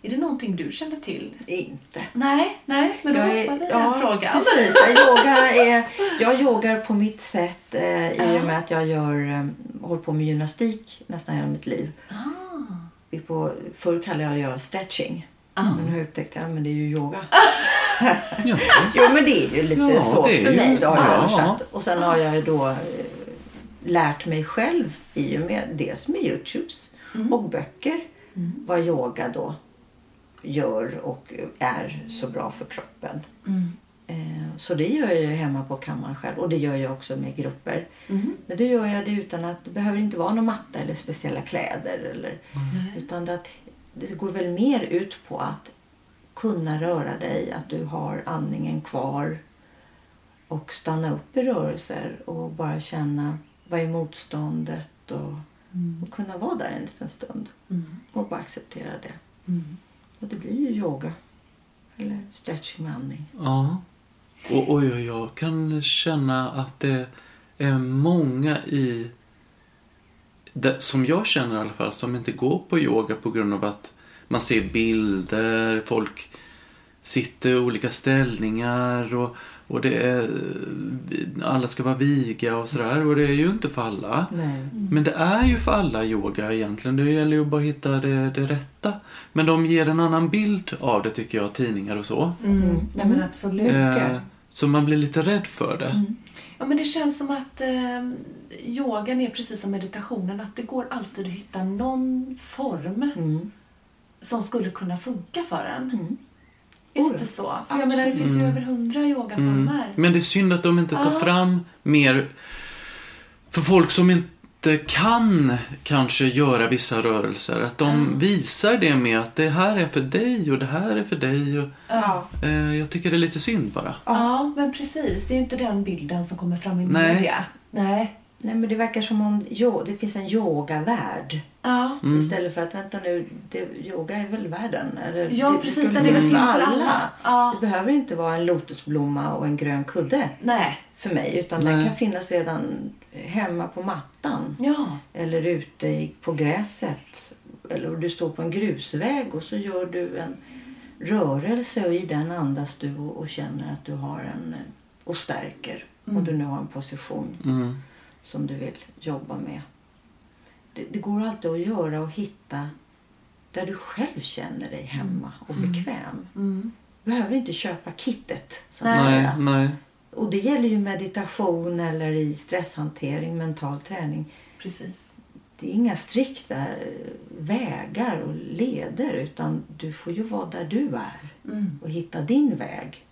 Är det någonting du känner till? Inte. Nej, nej, men då Jag är- hoppar vi ja, den frågan. Precis. Jag, yoga är, jag yogar på mitt sätt eh, i och med att jag gör, eh, håller på med gymnastik nästan hela mitt liv. Ah, Vi på, förr kallade jag det stretching. Ah. Men nu har jag att ja, men det är ju yoga. Ja. Jo men det är ju lite Ja, så för ju- mig. Då har jag ja. översatt. Och sen har jag ju då eh, lärt mig själv i och med dels med Youtubes och böcker vad yoga då gör och är så bra för kroppen. Mm. Eh, Så det gör jag hemma på kammaren själv och det gör jag också med grupper. Mm. Men då gör jag det utan att det behöver inte vara någon matta eller speciella kläder. Eller, utan det, att, det går väl mer ut på att kunna röra dig, att du har andningen kvar och stanna upp i rörelser och bara känna vad är motståndet och, och kunna vara där en liten stund Mm. och bara acceptera det. Mm. Och det blir ju yoga eller stretching med andning. Ja. Och, och jag- jag kan känna att det är många i det, som jag känner i alla fall, som inte går på yoga på grund av att man ser bilder, folk sitter i olika ställningar och, och det är, alla ska vara viga och sådär och det är ju inte för alla. Nej. Men det är ju för alla yoga egentligen. Det gäller ju bara att hitta det, det rätta. Men de ger en annan bild av det tycker jag, tidningar och så. Mm. Mm. Nej, men absolut. Eh, så man blir lite rädd för det. Ja, men det känns som att eh, yogan är precis som meditationen, att det går alltid att hitta någon form Mm. som skulle kunna funka för en. Mm. Är det inte så? För jag menar, det finns ju Mm. över hundra Mm. yogaformer. Men det är synd att de inte tar Ja. fram mer för folk som inte kan kanske göra vissa rörelser. Att de visar det med att det här är för dig och det här är för dig. Och, Ja. eh, jag tycker det är lite synd bara. Ja, men precis. Det är ju inte den bilden som kommer fram i Nej. media. Nej. Nej, men det verkar som om jo, det finns en yogavärld. Ja. Mm. Istället för att vänta nu, det, yoga är väl världen? Eller, Ja, det, precis, den är väl till för alla. Ja. Det behöver inte vara en lotusblomma och en grön kudde Nej. för mig. Utan Nej. den kan finnas redan hemma på mattan. Ja. Eller ute på gräset. Eller du står på en grusväg och så gör du en rörelse och i den andas du och, och känner att du har en eh, och stärker. Och du nu har en position Mm. som du vill jobba med. Det, det går alltid att göra och hitta där du själv känner dig hemma och bekväm. Mm. behöver inte köpa kittet. Så att Nej. Nej, säga. nej. Och det gäller ju meditation eller i stresshantering, mental träning. Precis. Det är inga strikta vägar och leder utan du får ju vara där du är Mm. och hitta din väg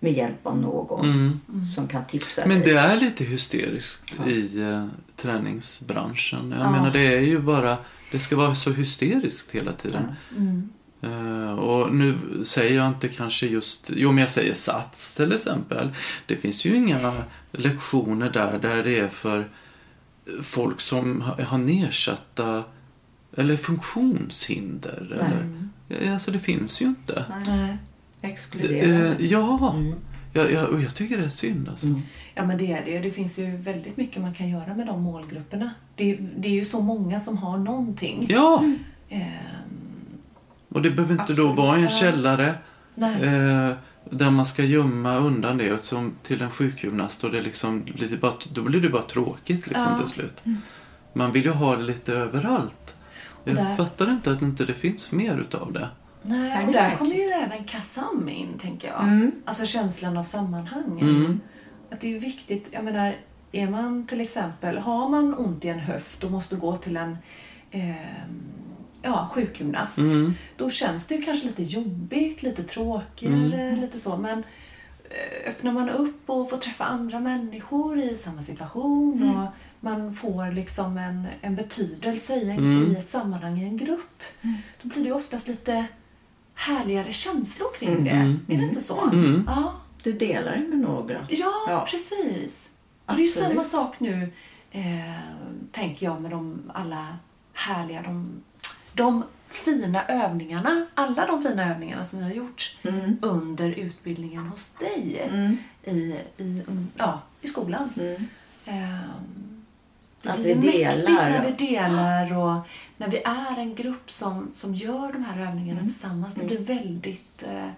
med hjälp av någon Mm. som kan tipsa Men dig. det är lite hysteriskt Ja. i eh, träningsbranschen. Jag Ja. menar det är ju bara, det ska vara så hysteriskt hela tiden. Mm. Eh, och nu säger jag inte kanske just, jo men jag säger sats till exempel. Det finns ju inga lektioner där, där det är för folk som ha- har nedsatta eller funktionshinder. Eller, alltså det finns ju inte. Nej. Exkluderande. eh, ja, Mm. jag, jag, jag tycker det är synd alltså. Ja, men det är det. Det finns ju väldigt mycket man kan göra med de målgrupperna. Det, det är ju så många som har någonting. Ja, Ehm, och det behöver inte då Absolut. vara en Ja. källare eh, där man ska gömma undan det som till en sjukgymnast och det liksom det bara, då blir det bara tråkigt liksom Ja. till slut. Man vill ju ha det lite överallt. Jag Där- fattar inte att inte det finns mer utav det. Nej. Och där kommer ju även KASAM in, tänker jag. Mm. Alltså känslan av sammanhang. Mm. Att det är ju viktigt, jag menar, är man till exempel, har man ont i en höft och måste gå till en ehm, ja, sjukgymnast. Mm. Då känns det ju kanske lite jobbigt, lite tråkigare, Mm. lite så. Men eh, öppnar man upp och får träffa andra människor i samma situation och man får liksom en, en betydelse i, en, Mm. i ett sammanhang, i en grupp. Då blir det ju oftast lite härligare känslor kring det. Mm. Är det inte så? Mm. Ja. Du delar det med några. Ja, Ja. precis. Och det är ju samma sak nu, eh, tänker jag, med de alla härliga, de, de fina övningarna, alla de fina övningarna som vi har gjort Mm. under utbildningen hos dig Mm. i, i, ja, i skolan. Mm. Ehm, det Att blir vi mäktigt delar, när vi delar och när vi är en grupp som, som gör de här övningarna Mm. tillsammans. Det blir väldigt eh,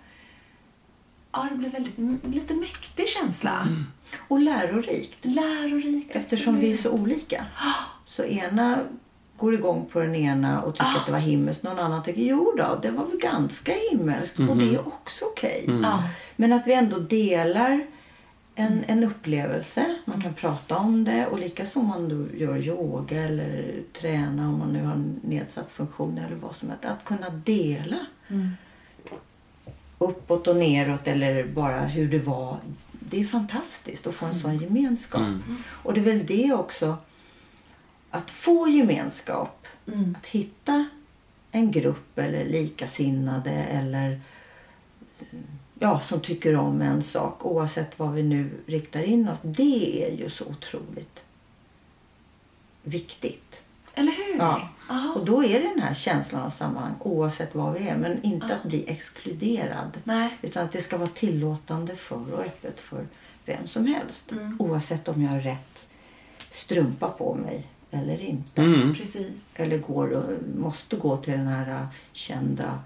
Ja, det blir väldigt, lite mäktig känsla. Och lärorikt. Lärorikt. Eftersom vi är absolut. så olika. Så ena går igång på den ena och tycker att det var himmelskt. Någon annan tycker jo då, det var väl ganska himmelskt. Och det är också okej. Ja. Men att vi ändå delar en, en upplevelse. Man kan prata om det och likaså om man då gör yoga eller träna om man nu har nedsatt funktion eller vad som helst. Att kunna dela Mm. uppåt och neråt eller bara hur det var. Det är fantastiskt att få en sån gemenskap. Mm. Och det är väl det också. Att få gemenskap. Mm. Att hitta en grupp eller likasinnade eller ja, som tycker om en sak oavsett vad vi nu riktar in oss. Det är ju så otroligt viktigt. Eller hur? Ja. Och då är det den här känslan av sammanhang oavsett vad vi är. Men inte Ja. att bli exkluderad. Nej. Utan att det ska vara tillåtande för och öppet för vem som helst. Mm. Oavsett om jag har rätt strumpa på mig eller inte. Mm. Precis. Eller går, och måste gå till den här kända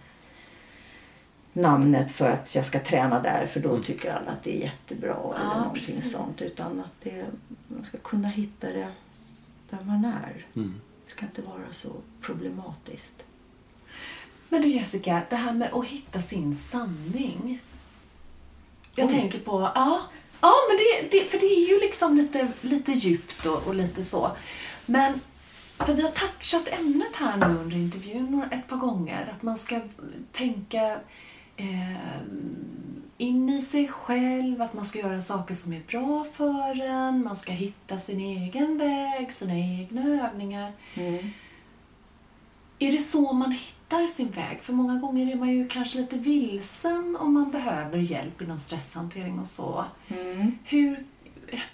namnet för att jag ska träna där för då tycker alla att det är jättebra eller Ja, någonting precis. sånt. Utan att det, man ska kunna hitta det där man är. Mm. Det ska inte vara så problematiskt. Men du Jessica, det här med att hitta sin sanning. Jag Oj. tänker på, ja, ja men det, det, för det är ju liksom lite, lite djupt och, och lite så. Men, för vi har touchat ämnet här nu under intervjun ett par gånger. Att man ska tänka eh, in i sig själv, att man ska göra saker som är bra för en. Man ska hitta sin egen väg, sina egna övningar. Är det så man hittar sin väg? För många gånger är man ju kanske lite vilsen om man behöver hjälp inom stresshantering och så. Mm. Hur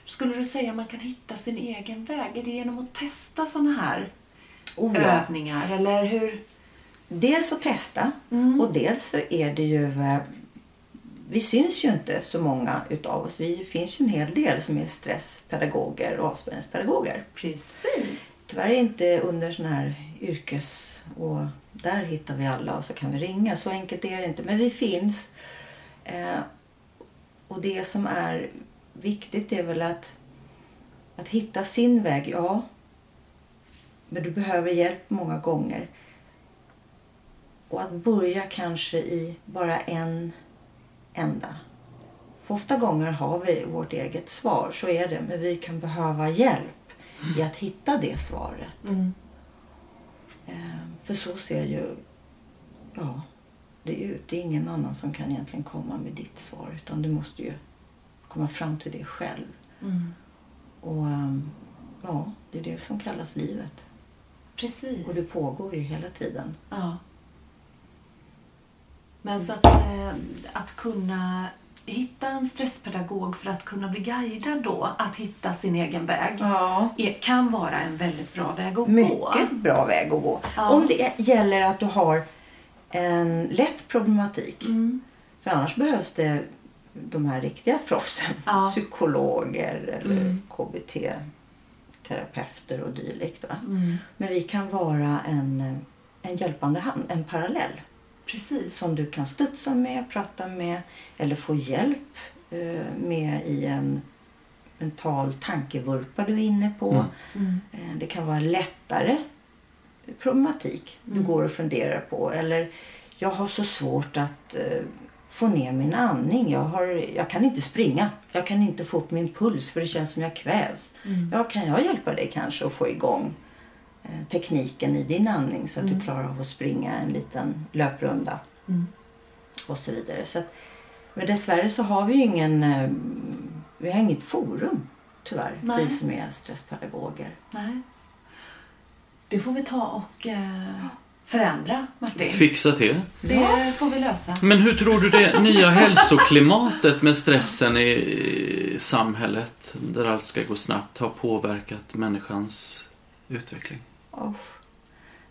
skulle du säga man kan hitta sin egen väg? Är det genom att testa sådana här Oh, ja. övningar? Eller hur? Dels att testa Mm. och dels så är det ju... eh, Vi syns ju inte så många utav oss. Vi finns ju en hel del som är stresspedagoger och avspänningspedagoger. Precis. Tyvärr inte under sån här yrkes... Och där hittar vi alla och så kan vi ringa. Så enkelt är det inte. Men vi finns. Eh, och det som är viktigt är väl att, att hitta sin väg. Ja, men du behöver hjälp många gånger. Och att börja kanske i bara en enda. För ofta gånger har vi vårt eget svar, så är det. Men vi kan behöva hjälp i att hitta det svaret. Mm. Eh, För så ser ju ja, det ut. Det är ingen annan som kan egentligen komma med ditt svar. Utan du måste ju komma fram till det själv. Mm. Och ehm, ja, det är det som kallas livet. Precis. Och det pågår ju hela tiden. Ja. Men så att, eh, att kunna hitta en stresspedagog för att kunna bli guidad då, att hitta sin egen väg, Ja. är, kan vara en väldigt bra väg att gå. Mycket bra väg att gå. Ja. Om det gäller att du har en lätt problematik. Mm. För annars behövs det de här riktiga proffsen. Ja. Psykologer eller Mm. KBT-terapeuter och dylikt. Mm. Men vi kan vara en, en hjälpande hand, en parallell. Precis. Som du kan studsa med, prata med eller få hjälp eh, med i en mental tankevurpa du är inne på. Mm. Mm. Eh, Det kan vara lättare problematik du Mm. går och funderar på. Eller jag har så svårt att eh, få ner min andning. Jag, har, jag kan inte springa. Jag kan inte få upp min puls för det känns som jag kvävs. Mm. Ja, kan jag hjälpa dig kanske att få igång eh, tekniken i din andning så att Mm. du klarar av att springa en liten löprunda Mm. och så vidare. Så att, men dessvärre så har vi ju ingen, eh, vi har inget forum tyvärr, Nej. vi som är stresspedagoger. Nej. Det får vi ta och eh, förändra, Martin. Fixa till. Det får vi lösa. Men hur tror du det nya hälsoklimatet med stressen i samhället, där allt ska gå snabbt, har påverkat människans utveckling? Oh.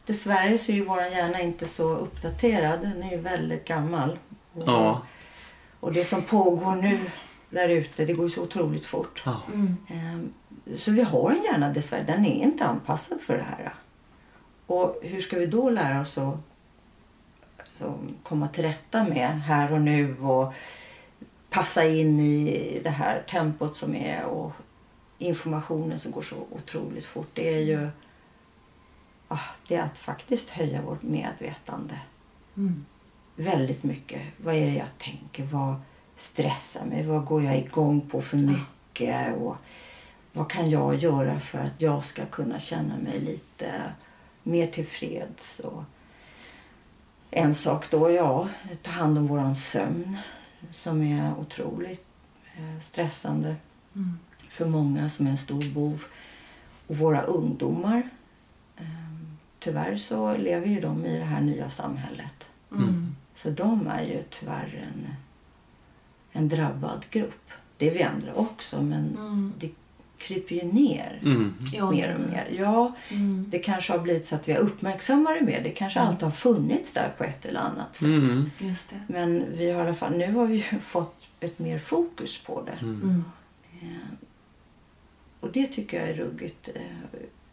Dessvärre så är ju vår hjärna inte så uppdaterad. Den är ju väldigt gammal. Och, Ja. och det som pågår nu där ute, det går ju så otroligt fort. ja. Mm. Ehm, Så vi har en hjärna dessvärre, den är inte anpassad för det här. Och hur ska vi då lära oss att komma till rätta med här och nu och passa in i det här tempot som är och informationen som går så otroligt fort. Det är ju det är att faktiskt höja vårt medvetande Mm. väldigt mycket. Vad är det jag tänker? Vad stressar mig? Vad går jag igång på för mycket? Och vad kan jag göra för att jag ska kunna känna mig lite mer tillfreds? Och en sak då, ja, ta hand om våran sömn som är otroligt eh, stressande Mm. för många som är en stor bov. Och våra ungdomar, eh, tyvärr så lever ju de i det här nya samhället. Mm. Så de är ju tyvärr en, en drabbad grupp. Det är vi andra också, men Mm. det kryper ju ner Mm. Mer och mer. Ja, Mm. det kanske har blivit så att vi har uppmärksammar det mer. Det kanske Mm. alltid har funnits där på ett eller annat sätt. Mm. Just det. Men vi har i alla fall, nu har vi ju fått ett mer fokus på det. Mm. Mm. Eh, Och det tycker jag är ruggigt.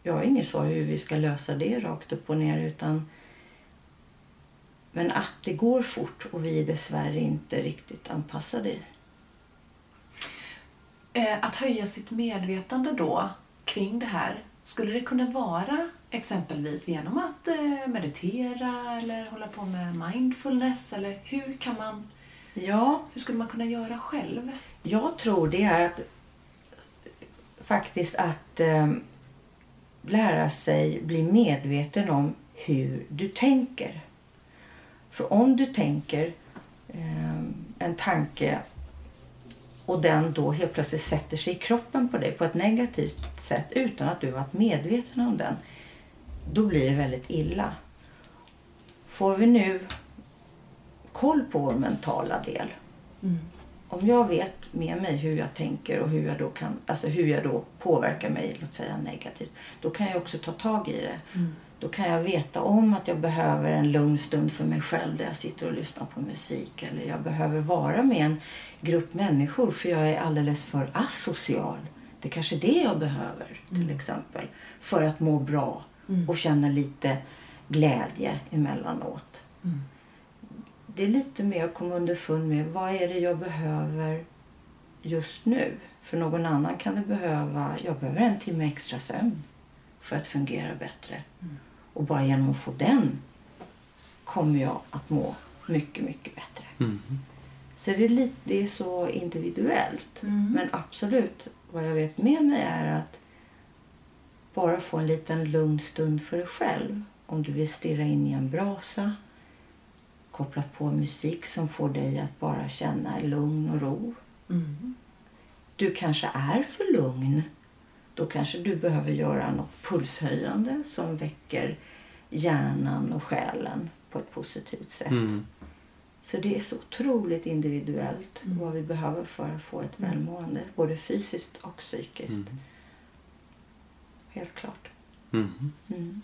Jag har inget svar hur vi ska lösa det rakt upp och ner utan men att det går fort och vi är dessvärre inte riktigt anpassade. Eh, att höja sitt medvetande då kring det här, skulle det kunna vara exempelvis genom att eh, meditera eller hålla på med mindfulness? Eller hur kan man, Ja, hur skulle man kunna göra själv? jag tror det är att faktiskt att eh, lära sig bli medveten om hur du tänker. För om du tänker eh, en tanke och den då helt plötsligt sätter sig i kroppen på dig på ett negativt sätt utan att du varit medveten om den, då blir det väldigt illa. Får vi nu koll på vår mentala del Mm om jag vet med mig hur jag tänker och hur jag då kan, alltså hur jag då påverkar mig, låt säga negativt, då kan jag också ta tag i det. Mm. Då kan jag veta om att jag behöver en lugn stund för mig själv där jag sitter och lyssnar på musik eller jag behöver vara med en grupp människor för jag är alldeles för asocial. Det är kanske det jag behöver till exempel för att må bra Mm. och känna lite glädje emellanåt Mm. Det är lite mer att komma underfund med vad är det jag behöver just nu. För någon annan kan det behöva, jag behöver en timme extra sömn för att fungera bättre. Och bara genom att få den kommer jag att må mycket, mycket bättre. Mm. Så det är, lite, det är så individuellt. Mm. Men absolut, vad jag vet med mig är att bara få en liten lugn stund för dig själv. Om du vill stirra in i en brasa, koppla på musik som får dig att bara känna lugn och ro. Mm. Du kanske är för lugn. Då kanske du behöver göra något pulshöjande som väcker hjärnan och själen på ett positivt sätt. Mm. Så det är så otroligt individuellt vad vi behöver för att få ett välmående, både fysiskt och psykiskt. Helt klart. Mhm. Mm.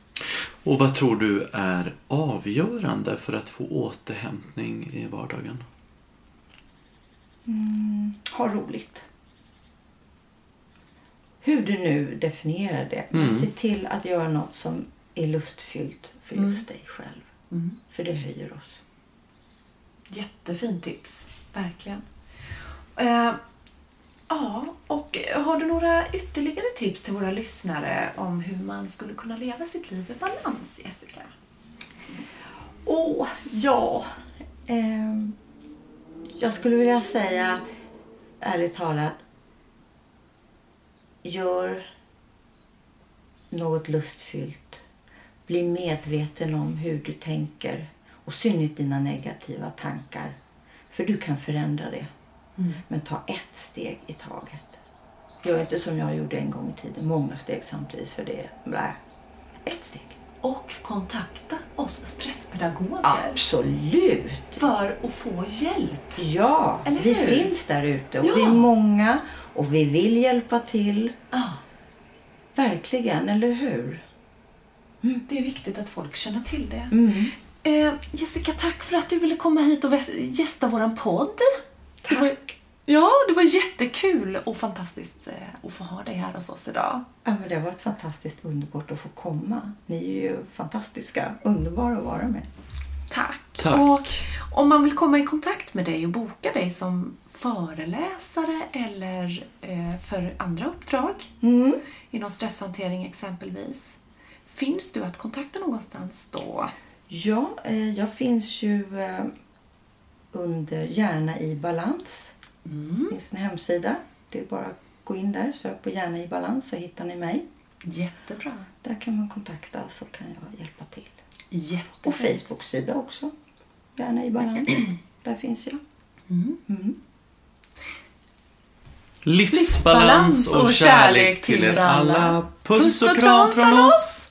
Och vad tror du är avgörande för att få återhämtning i vardagen? Mm. Ha roligt. Hur du nu definierar det. Men Mm. se till att göra något som är lustfyllt för just dig själv. Mm. För det höjer oss. Jättefint tips, verkligen. Eh, ja, och har du några ytterligare tips till våra lyssnare om hur man skulle kunna leva sitt liv i balans, Jessica? Åh, ja. Eh, jag skulle vilja säga, ärligt talat, gör något lustfyllt. Bli medveten om hur du tänker och synligt dina negativa tankar. För du kan förändra det. Men ta ett steg i taget. Gör inte som jag gjorde en gång i tiden, många steg samtidigt för det. Nej, ett steg. Och kontakta oss stresspedagoger Absolut! för att få hjälp. Ja, Eller vi hur? finns där ute och Ja. vi är många och vi vill hjälpa till. Ja, Verkligen, eller hur? det är viktigt att folk känner till det. Mm. Eh, Jessica, tack för att du ville komma hit och gästa våran podd. Det var, ja, det var jättekul och fantastiskt eh, att få ha dig här hos oss idag. Ja, men det har varit fantastiskt underbart att få komma. Ni är ju fantastiska, underbara att vara med. Tack. Tack. Och om man vill komma i kontakt med dig och boka dig som föreläsare eller eh, för andra uppdrag Mm. inom stresshantering exempelvis. Finns du att kontakta någonstans då? Ja, eh, jag finns ju under Gärna i balans. Mm. Det finns en hemsida. Det är bara att gå in där, sök på Gärna i balans så hittar ni mig. Jättebra. Där kan man kontakta så kan jag hjälpa till. Jättefint. Och Facebook-sida också. Gärna i balans. Där finns jag. Mm. Mm. Livsbalans och kärlek till er alla. Puss och kram från oss!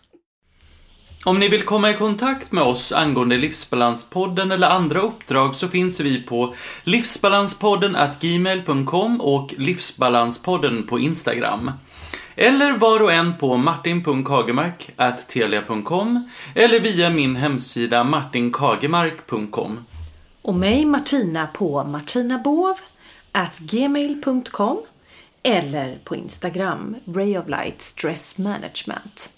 Om ni vill komma i kontakt med oss angående Livsbalanspodden eller andra uppdrag så finns vi på livsbalanspodden gmail.com och livsbalanspodden på Instagram. Eller var och en på martin.kagemark telia.com eller via min hemsida martinkagemark.com. Och mig Martina på martinabov gmail.com eller på Instagram Ray of Light Stress Management.